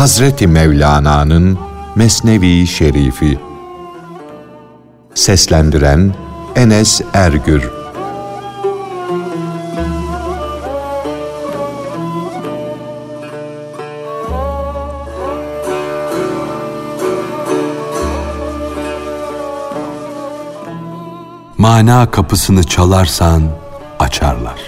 Hazreti Mevlana'nın Mesnevi Şerifi Seslendiren Enes Ergür Mana kapısını çalarsan açarlar.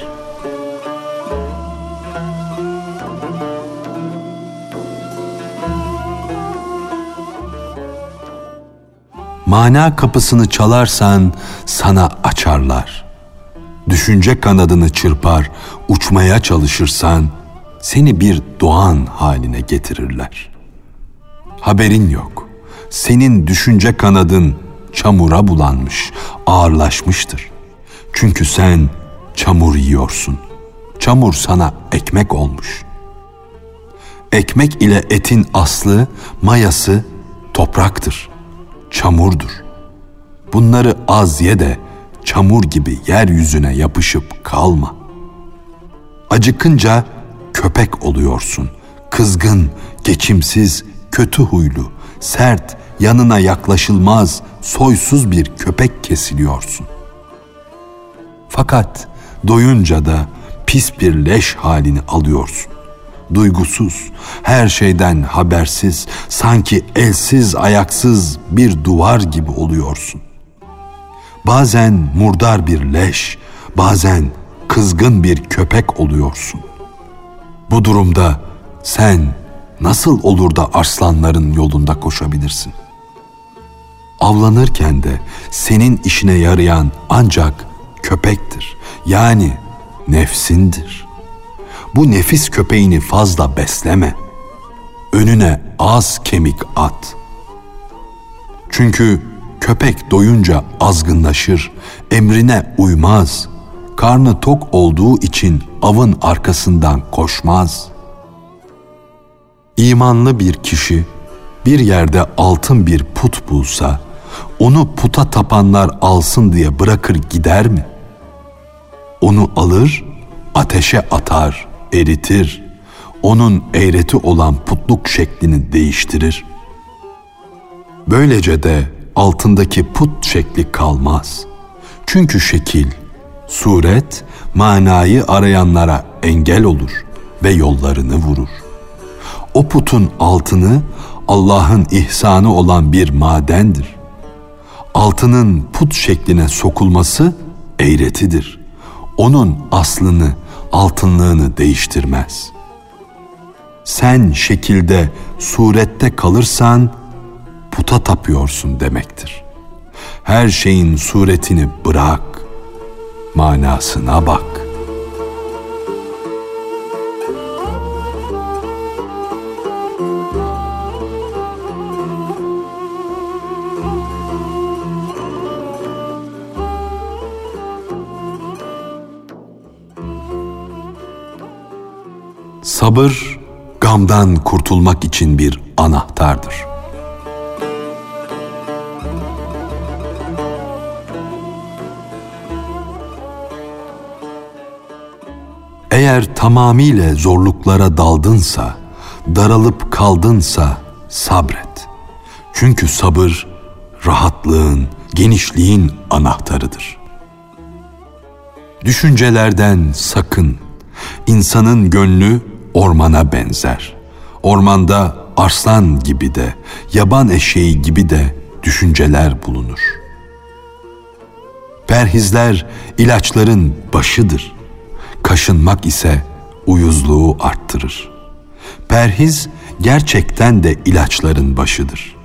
Mana kapısını çalarsan sana açarlar. Düşünce kanadını çırpar, uçmaya çalışırsan seni bir doğan haline getirirler. Haberin yok. Senin düşünce kanadın çamura bulanmış, ağırlaşmıştır. Çünkü sen çamur yiyorsun. Çamur sana ekmek olmuş. Ekmek ile etin aslı, mayası topraktır, çamurdur. Bunları az ye de çamur gibi yeryüzüne yapışıp kalma. Acıkınca köpek oluyorsun. Kızgın, geçimsiz, kötü huylu, sert, yanına yaklaşılmaz, soysuz bir köpek kesiliyorsun. Fakat doyunca da pis bir leş halini alıyorsun. Duygusuz, her şeyden habersiz, sanki elsiz ayaksız bir duvar gibi oluyorsun. Bazen murdar bir leş, bazen kızgın bir köpek oluyorsun. Bu durumda sen nasıl olur da arslanların yolunda koşabilirsin? Avlanırken de senin işine yarayan ancak köpektir. Yani nefsindir. Bu nefis köpeğini fazla besleme. Önüne az kemik at. Çünkü köpek doyunca azgınlaşır, emrine uymaz. Karnı tok olduğu için avın arkasından koşmaz. İmanlı bir kişi bir yerde altın bir put bulsa, onu puta tapanlar alsın diye bırakır gider mi? Onu alır, ateşe atar, eritir. Onun eğreti olan putluk şeklini değiştirir. Böylece de altındaki put şekli kalmaz. Çünkü şekil, suret, manayı arayanlara engel olur ve yollarını vurur. O putun altını Allah'ın ihsanı olan bir madendir altının put şekline sokulması eğretidir. Onun aslını, altınlığını değiştirmez. Sen şekilde, surette kalırsan puta tapıyorsun demektir. Her şeyin suretini bırak, manasına bak. Sabır, gamdan kurtulmak için bir anahtardır. Eğer tamamiyle zorluklara daldınsa, daralıp kaldınsa sabret. Çünkü sabır rahatlığın, genişliğin anahtarıdır. Düşüncelerden sakın. İnsanın gönlü ormana benzer. Ormanda arslan gibi de, yaban eşeği gibi de düşünceler bulunur. Perhizler ilaçların başıdır. Kaşınmak ise uyuzluğu arttırır. Perhiz gerçekten de ilaçların başıdır.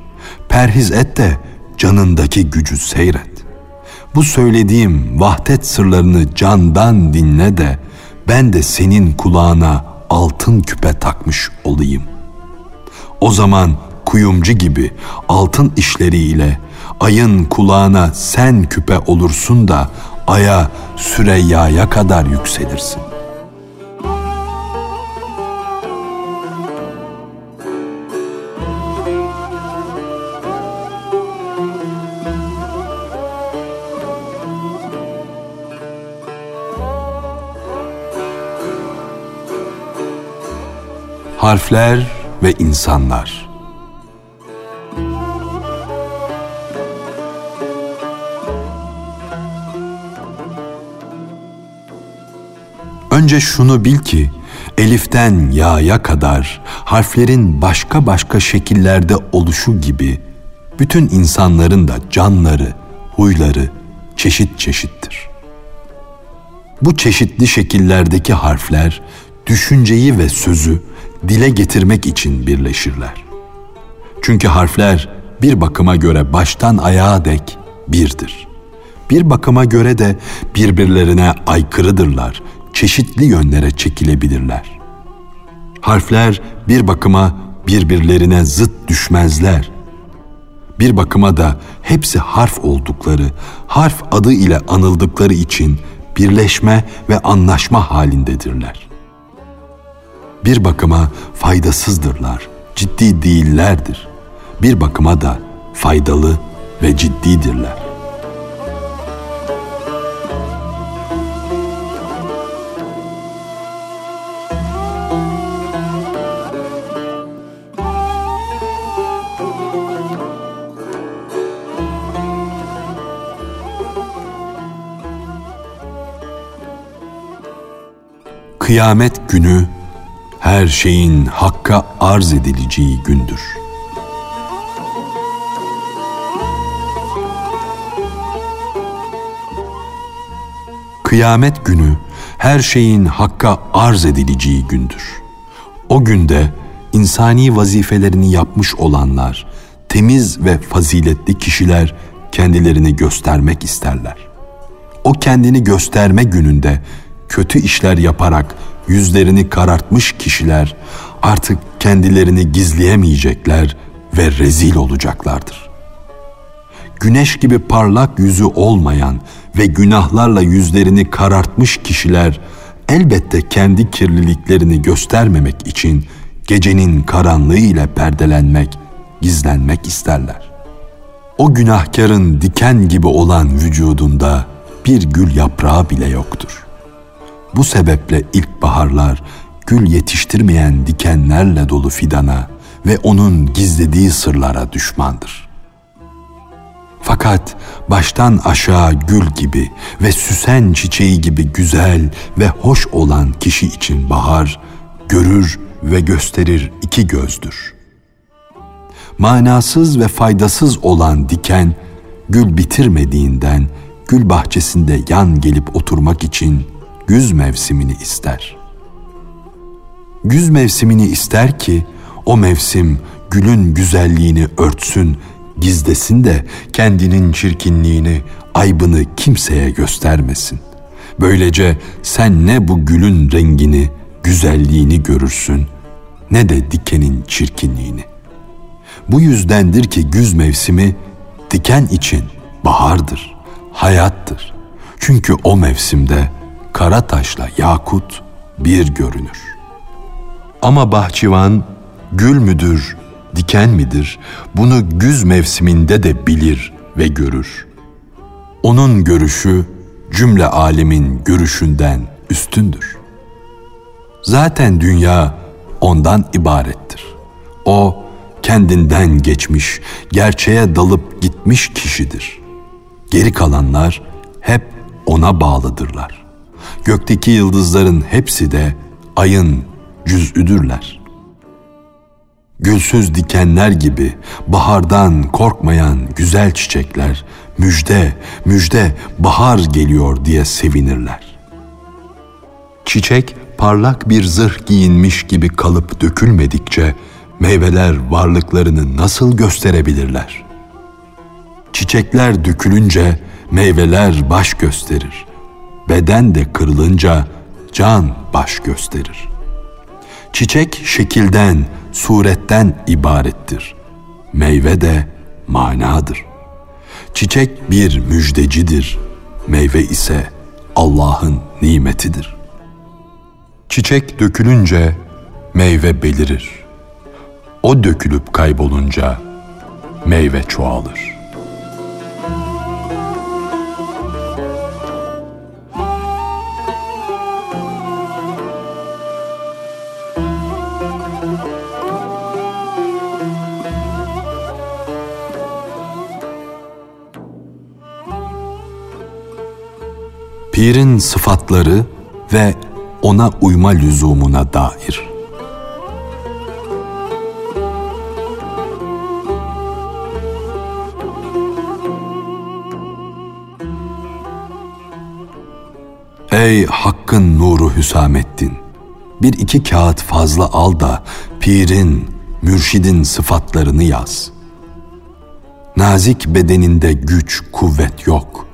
Perhiz et de canındaki gücü seyret. Bu söylediğim vahdet sırlarını candan dinle de ben de senin kulağına altın küpe takmış olayım. O zaman kuyumcu gibi altın işleriyle ayın kulağına sen küpe olursun da aya Süreyya'ya kadar yükselirsin. Harfler ve insanlar. Önce şunu bil ki eliften ya'ya kadar harflerin başka başka şekillerde oluşu gibi bütün insanların da canları, huyları çeşit çeşittir. Bu çeşitli şekillerdeki harfler düşünceyi ve sözü dile getirmek için birleşirler. Çünkü harfler bir bakıma göre baştan ayağa dek birdir. Bir bakıma göre de birbirlerine aykırıdırlar, çeşitli yönlere çekilebilirler. Harfler bir bakıma birbirlerine zıt düşmezler. Bir bakıma da hepsi harf oldukları, harf adı ile anıldıkları için birleşme ve anlaşma halindedirler. Bir bakıma faydasızdırlar, ciddi değillerdir. Bir bakıma da faydalı ve ciddidirler. Kıyamet günü her şeyin hakka arz edileceği gündür. Kıyamet günü her şeyin hakka arz edileceği gündür. O günde insani vazifelerini yapmış olanlar, temiz ve faziletli kişiler kendilerini göstermek isterler. O kendini gösterme gününde kötü işler yaparak yüzlerini karartmış kişiler artık kendilerini gizleyemeyecekler ve rezil olacaklardır. Güneş gibi parlak yüzü olmayan ve günahlarla yüzlerini karartmış kişiler elbette kendi kirliliklerini göstermemek için gecenin karanlığı ile perdelenmek, gizlenmek isterler. O günahkarın diken gibi olan vücudunda bir gül yaprağı bile yoktur. Bu sebeple ilkbaharlar gül yetiştirmeyen dikenlerle dolu fidana ve onun gizlediği sırlara düşmandır. Fakat baştan aşağı gül gibi ve süsen çiçeği gibi güzel ve hoş olan kişi için bahar görür ve gösterir iki gözdür. Manasız ve faydasız olan diken gül bitirmediğinden gül bahçesinde yan gelip oturmak için güz mevsimini ister. Güz mevsimini ister ki o mevsim gülün güzelliğini örtsün, gizlesin de kendinin çirkinliğini, aybını kimseye göstermesin. Böylece sen ne bu gülün rengini, güzelliğini görürsün ne de dikenin çirkinliğini. Bu yüzdendir ki güz mevsimi diken için bahardır, hayattır. Çünkü o mevsimde kara taşla yakut bir görünür. Ama bahçıvan gül müdür, diken midir bunu güz mevsiminde de bilir ve görür. Onun görüşü cümle alemin görüşünden üstündür. Zaten dünya ondan ibarettir. O kendinden geçmiş, gerçeğe dalıp gitmiş kişidir. Geri kalanlar hep ona bağlıdırlar. Gökteki yıldızların hepsi de ayın cüz'üdürler. Gülsüz dikenler gibi bahardan korkmayan güzel çiçekler müjde, müjde bahar geliyor diye sevinirler. Çiçek parlak bir zırh giyinmiş gibi kalıp dökülmedikçe meyveler varlıklarını nasıl gösterebilirler? Çiçekler dökülünce meyveler baş gösterir beden de kırılınca can baş gösterir. Çiçek şekilden, suretten ibarettir. Meyve de manadır. Çiçek bir müjdecidir. Meyve ise Allah'ın nimetidir. Çiçek dökülünce meyve belirir. O dökülüp kaybolunca meyve çoğalır.'' Pirin sıfatları ve ona uyma lüzumuna dair. Ey Hakk'ın nuru Hüsamettin! Bir iki kağıt fazla al da pirin, mürşidin sıfatlarını yaz. Nazik bedeninde güç, kuvvet yok.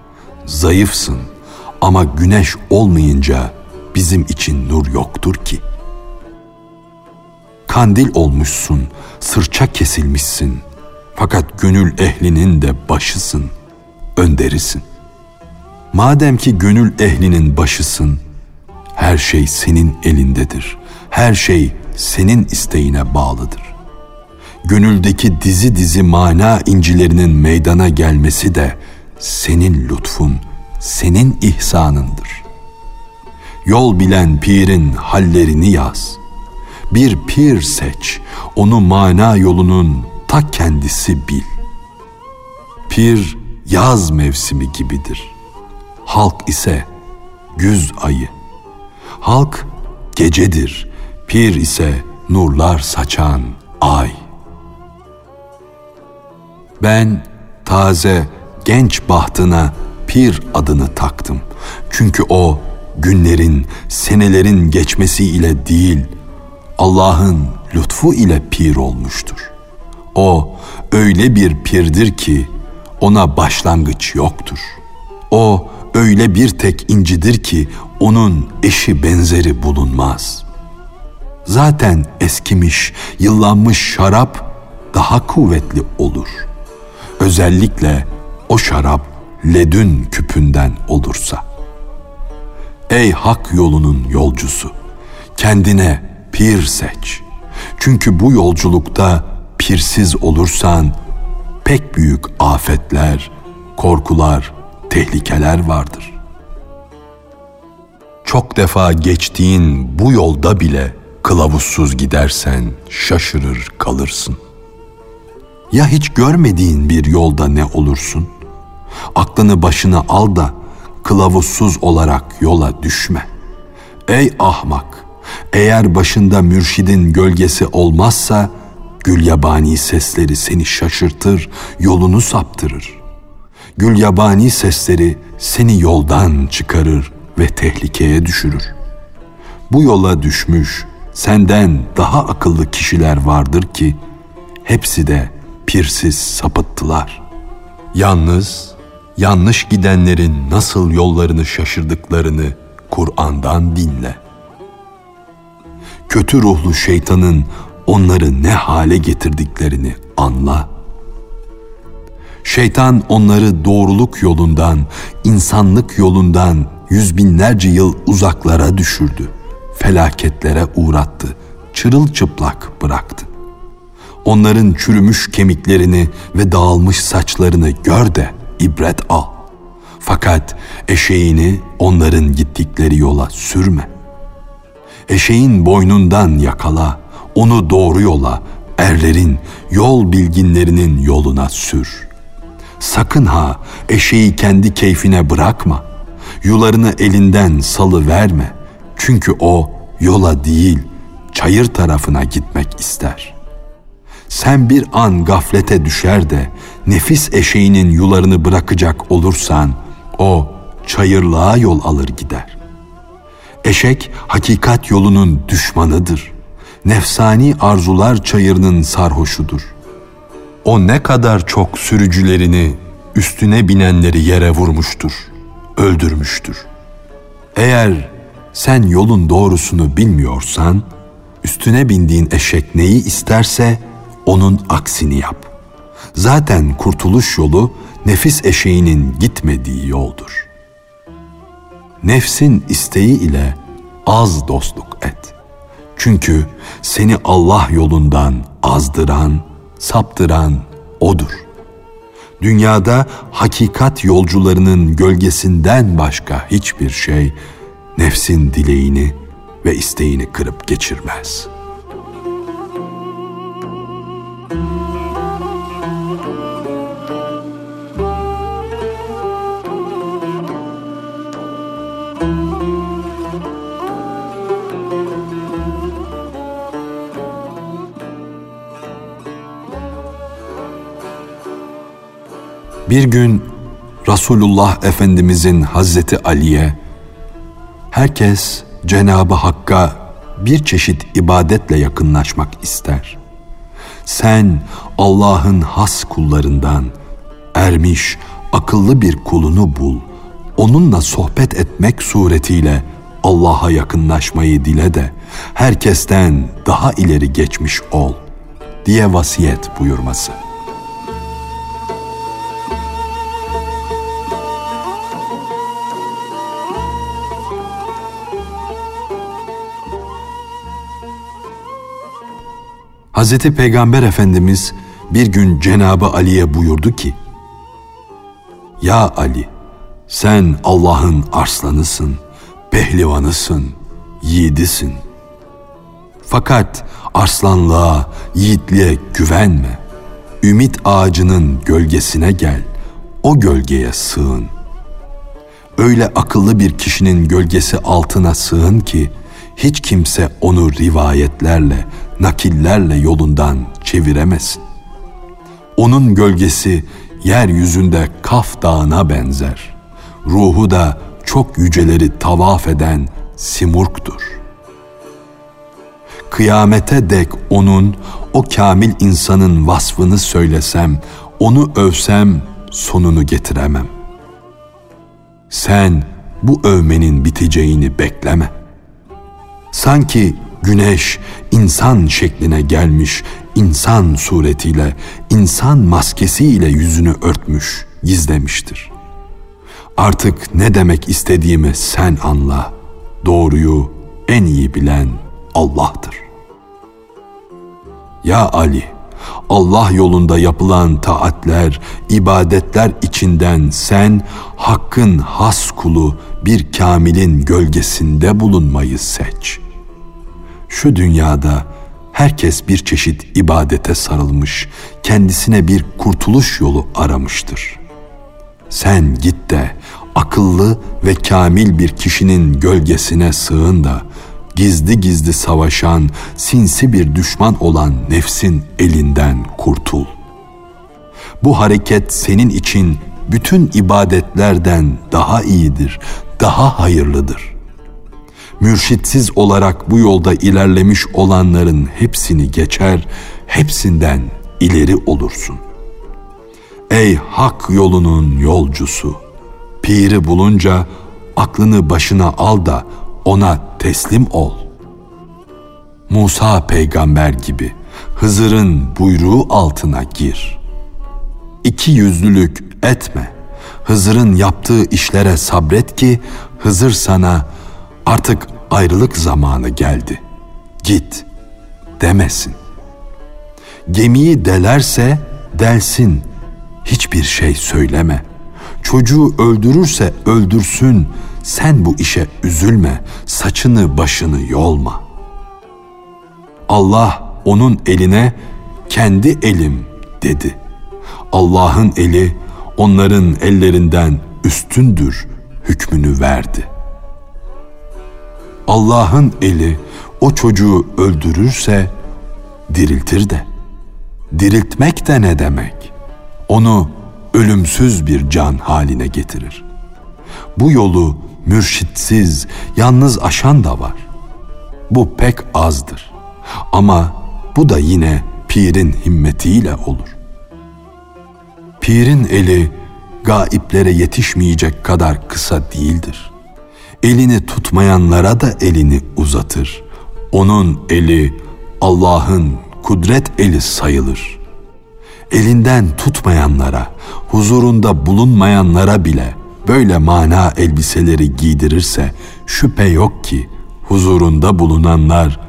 Zayıfsın ama güneş olmayınca bizim için nur yoktur ki. Kandil olmuşsun, sırça kesilmişsin. Fakat gönül ehlinin de başısın, önderisin. Madem ki gönül ehlinin başısın, her şey senin elindedir. Her şey senin isteğine bağlıdır. Gönüldeki dizi dizi mana incilerinin meydana gelmesi de senin lütfun, senin ihsanındır. Yol bilen pirin hallerini yaz. Bir pir seç, onu mana yolunun ta kendisi bil. Pir yaz mevsimi gibidir. Halk ise güz ayı. Halk gecedir, pir ise nurlar saçan ay. Ben taze genç bahtına pir adını taktım. Çünkü o günlerin, senelerin geçmesiyle değil, Allah'ın lütfu ile pir olmuştur. O öyle bir pirdir ki ona başlangıç yoktur. O öyle bir tek incidir ki onun eşi benzeri bulunmaz. Zaten eskimiş, yıllanmış şarap daha kuvvetli olur. Özellikle o şarap ledün küpünden olursa. Ey hak yolunun yolcusu, kendine pir seç. Çünkü bu yolculukta pirsiz olursan pek büyük afetler, korkular, tehlikeler vardır. Çok defa geçtiğin bu yolda bile kılavuzsuz gidersen şaşırır kalırsın. Ya hiç görmediğin bir yolda ne olursun? Aklını başına al da kılavuzsuz olarak yola düşme. Ey ahmak! Eğer başında mürşidin gölgesi olmazsa gül yabani sesleri seni şaşırtır, yolunu saptırır. Gül yabani sesleri seni yoldan çıkarır ve tehlikeye düşürür. Bu yola düşmüş senden daha akıllı kişiler vardır ki hepsi de pirsiz sapıttılar. Yalnız yanlış gidenlerin nasıl yollarını şaşırdıklarını Kur'an'dan dinle. Kötü ruhlu şeytanın onları ne hale getirdiklerini anla. Şeytan onları doğruluk yolundan, insanlık yolundan yüz binlerce yıl uzaklara düşürdü. Felaketlere uğrattı, çırılçıplak bıraktı. Onların çürümüş kemiklerini ve dağılmış saçlarını gör de ibret al. Fakat eşeğini onların gittikleri yola sürme. Eşeğin boynundan yakala, onu doğru yola, erlerin, yol bilginlerinin yoluna sür. Sakın ha eşeği kendi keyfine bırakma. Yularını elinden salı verme. Çünkü o yola değil, çayır tarafına gitmek ister. Sen bir an gaflete düşer de nefis eşeğinin yularını bırakacak olursan o çayırlığa yol alır gider. Eşek hakikat yolunun düşmanıdır. Nefsani arzular çayırının sarhoşudur. O ne kadar çok sürücülerini, üstüne binenleri yere vurmuştur, öldürmüştür. Eğer sen yolun doğrusunu bilmiyorsan, üstüne bindiğin eşek neyi isterse onun aksini yap. Zaten kurtuluş yolu nefis eşeğinin gitmediği yoldur. Nefsin isteği ile az dostluk et. Çünkü seni Allah yolundan azdıran, saptıran odur. Dünyada hakikat yolcularının gölgesinden başka hiçbir şey nefsin dileğini ve isteğini kırıp geçirmez.'' Bir gün Resulullah Efendimizin Hazreti Ali'ye herkes Cenabı Hakk'a bir çeşit ibadetle yakınlaşmak ister. Sen Allah'ın has kullarından ermiş, akıllı bir kulunu bul. Onunla sohbet etmek suretiyle Allah'a yakınlaşmayı dile de herkesten daha ileri geçmiş ol diye vasiyet buyurması. Hz. Peygamber Efendimiz bir gün Cenabı Ali'ye buyurdu ki, Ya Ali, sen Allah'ın arslanısın, pehlivanısın, yiğidisin. Fakat arslanlığa, yiğitliğe güvenme. Ümit ağacının gölgesine gel, o gölgeye sığın. Öyle akıllı bir kişinin gölgesi altına sığın ki, hiç kimse onu rivayetlerle, nakillerle yolundan çeviremesin. Onun gölgesi yeryüzünde Kaf Dağı'na benzer. Ruhu da çok yüceleri tavaf eden Simurg'dur. Kıyamete dek onun, o kamil insanın vasfını söylesem, onu övsem sonunu getiremem. Sen bu övmenin biteceğini bekleme. Sanki güneş insan şekline gelmiş, insan suretiyle, insan maskesiyle yüzünü örtmüş, gizlemiştir. Artık ne demek istediğimi sen anla. Doğruyu en iyi bilen Allah'tır. Ya Ali, Allah yolunda yapılan taatler, ibadetler içinden sen hakkın has kulu bir kamilin gölgesinde bulunmayı seç. Şu dünyada herkes bir çeşit ibadete sarılmış, kendisine bir kurtuluş yolu aramıştır. Sen git de akıllı ve kamil bir kişinin gölgesine sığın da gizli gizli savaşan, sinsi bir düşman olan nefsin elinden kurtul. Bu hareket senin için bütün ibadetlerden daha iyidir, daha hayırlıdır. Mürşitsiz olarak bu yolda ilerlemiş olanların hepsini geçer, hepsinden ileri olursun. Ey hak yolunun yolcusu! Piri bulunca aklını başına al da ona teslim ol. Musa peygamber gibi Hızır'ın buyruğu altına gir. İki yüzlülük etme. Hızır'ın yaptığı işlere sabret ki Hızır sana artık ayrılık zamanı geldi. Git demesin. Gemiyi delerse delsin. Hiçbir şey söyleme. Çocuğu öldürürse öldürsün sen bu işe üzülme, saçını başını yolma. Allah onun eline kendi elim dedi. Allah'ın eli onların ellerinden üstündür hükmünü verdi. Allah'ın eli o çocuğu öldürürse diriltir de. Diriltmek de ne demek? Onu ölümsüz bir can haline getirir. Bu yolu mürşitsiz, yalnız aşan da var. Bu pek azdır. Ama bu da yine pirin himmetiyle olur. Pirin eli gaiplere yetişmeyecek kadar kısa değildir. Elini tutmayanlara da elini uzatır. Onun eli Allah'ın kudret eli sayılır. Elinden tutmayanlara, huzurunda bulunmayanlara bile böyle mana elbiseleri giydirirse şüphe yok ki huzurunda bulunanlar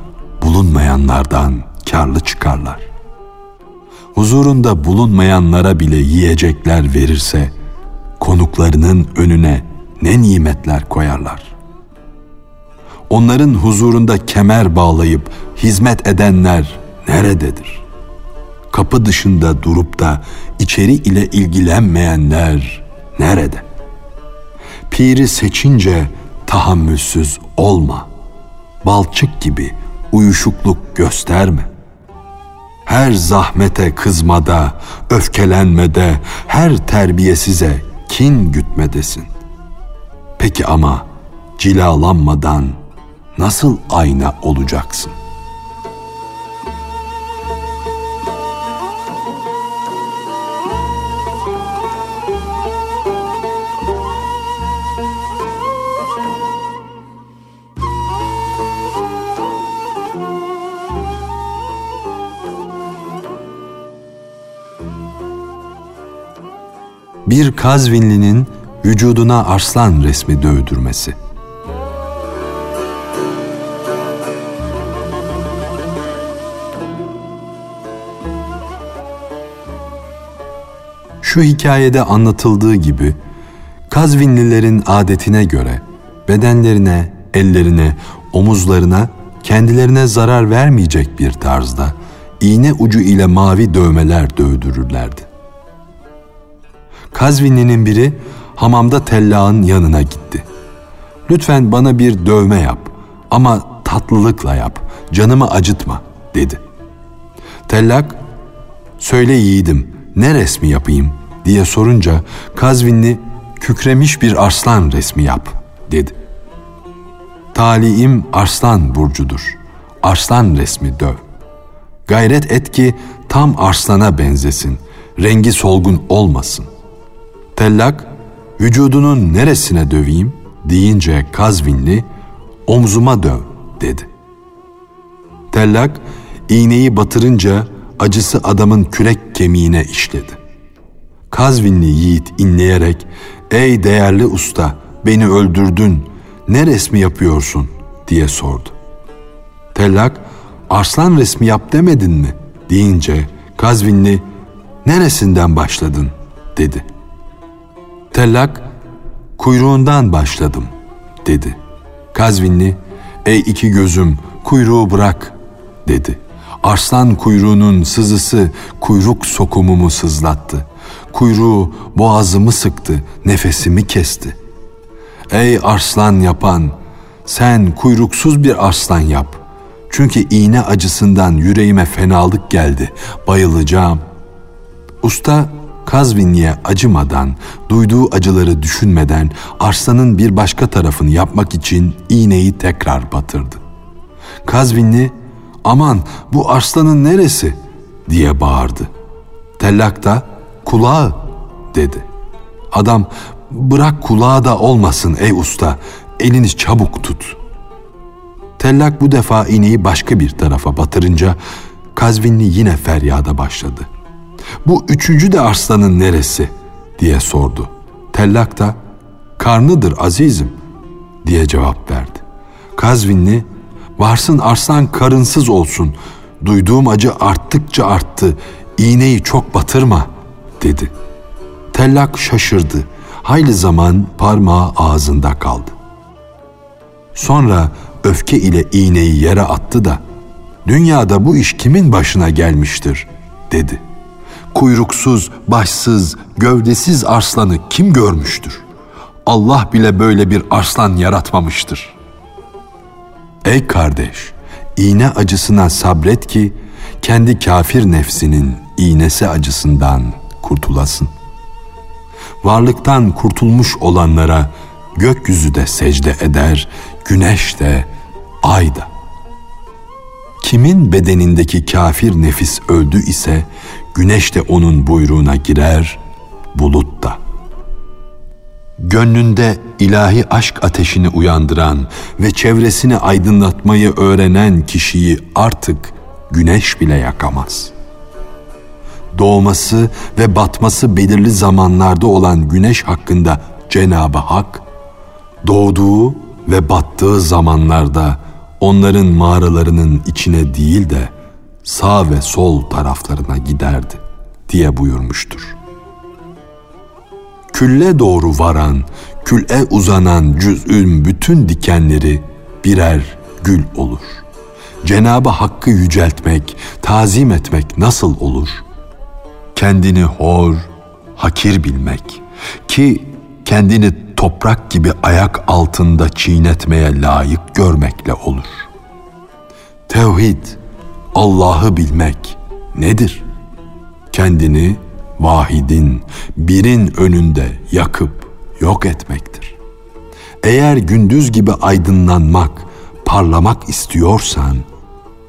bulunmayanlardan karlı çıkarlar. Huzurunda bulunmayanlara bile yiyecekler verirse konuklarının önüne ne nimetler koyarlar. Onların huzurunda kemer bağlayıp hizmet edenler nerededir? Kapı dışında durup da içeri ile ilgilenmeyenler nerede?'' Piri seçince tahammülsüz olma. Balçık gibi uyuşukluk gösterme. her zahmete kızmada, öfkelenmede, her terbiyesize kin gütmedesin. Peki ama cilalanmadan nasıl ayna olacaksın? bir Kazvinlinin vücuduna arslan resmi dövdürmesi. Şu hikayede anlatıldığı gibi Kazvinlilerin adetine göre bedenlerine, ellerine, omuzlarına kendilerine zarar vermeyecek bir tarzda iğne ucu ile mavi dövmeler dövdürürlerdi. Kazvinli'nin biri hamamda tellağın yanına gitti. Lütfen bana bir dövme yap ama tatlılıkla yap, canımı acıtma dedi. Tellak, söyle yiğidim ne resmi yapayım diye sorunca Kazvinli kükremiş bir arslan resmi yap dedi. Taliim arslan burcudur. Arslan resmi döv. Gayret et ki tam arslana benzesin. Rengi solgun olmasın. Tellak, vücudunun neresine döveyim deyince Kazvinli, omzuma döv dedi. Tellak, iğneyi batırınca acısı adamın kürek kemiğine işledi. Kazvinli yiğit inleyerek, ''Ey değerli usta, beni öldürdün, ne resmi yapıyorsun?'' diye sordu. Tellak, ''Arslan resmi yap demedin mi?'' deyince Kazvinli, ''Neresinden başladın?'' dedi.'' Tellak, kuyruğundan başladım, dedi. Kazvinli, ey iki gözüm, kuyruğu bırak, dedi. Arslan kuyruğunun sızısı kuyruk sokumumu sızlattı. Kuyruğu boğazımı sıktı, nefesimi kesti. Ey arslan yapan, sen kuyruksuz bir arslan yap. Çünkü iğne acısından yüreğime fenalık geldi, bayılacağım. Usta Kazvinli'ye acımadan, duyduğu acıları düşünmeden arslanın bir başka tarafını yapmak için iğneyi tekrar batırdı. Kazvinli, aman bu arslanın neresi diye bağırdı. Tellak da kulağı dedi. Adam bırak kulağı da olmasın ey usta elini çabuk tut. Tellak bu defa iğneyi başka bir tarafa batırınca Kazvinli yine feryada başladı. Bu üçüncü de arslanın neresi diye sordu. Tellak da karnıdır azizim diye cevap verdi. Kazvinli varsın arslan karınsız olsun duyduğum acı arttıkça arttı iğneyi çok batırma dedi. Tellak şaşırdı. Hayli zaman parmağı ağzında kaldı. Sonra öfke ile iğneyi yere attı da dünyada bu iş kimin başına gelmiştir dedi.'' Kuyruksuz, başsız, gövdesiz arslanı kim görmüştür? Allah bile böyle bir arslan yaratmamıştır. Ey kardeş, iğne acısına sabret ki kendi kafir nefsinin iğnesi acısından kurtulasın. Varlıktan kurtulmuş olanlara gökyüzü de secde eder, güneş de, ay da. Kimin bedenindeki kafir nefis öldü ise güneş de onun buyruğuna girer, bulut da. Gönlünde ilahi aşk ateşini uyandıran ve çevresini aydınlatmayı öğrenen kişiyi artık güneş bile yakamaz. Doğması ve batması belirli zamanlarda olan güneş hakkında Cenab-ı Hak, doğduğu ve battığı zamanlarda onların mağaralarının içine değil de sağ ve sol taraflarına giderdi diye buyurmuştur. Külle doğru varan, küle uzanan cüz'ün bütün dikenleri birer gül olur. Cenabı Hakk'ı yüceltmek, tazim etmek nasıl olur? Kendini hor, hakir bilmek ki kendini toprak gibi ayak altında çiğnetmeye layık görmekle olur. Tevhid Allah'ı bilmek nedir? Kendini vahidin, birin önünde yakıp yok etmektir. Eğer gündüz gibi aydınlanmak, parlamak istiyorsan,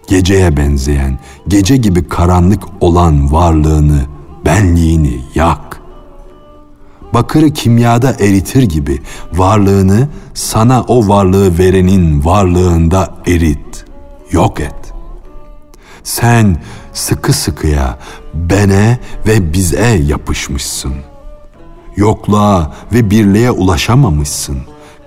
geceye benzeyen, gece gibi karanlık olan varlığını, benliğini yak. Bakırı kimyada eritir gibi varlığını sana o varlığı verenin varlığında erit, yok et. Sen sıkı sıkıya bene ve bize yapışmışsın. Yokluğa ve birliğe ulaşamamışsın.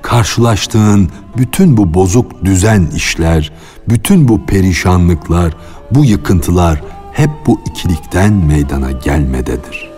Karşılaştığın bütün bu bozuk düzen işler, bütün bu perişanlıklar, bu yıkıntılar hep bu ikilikten meydana gelmededir.''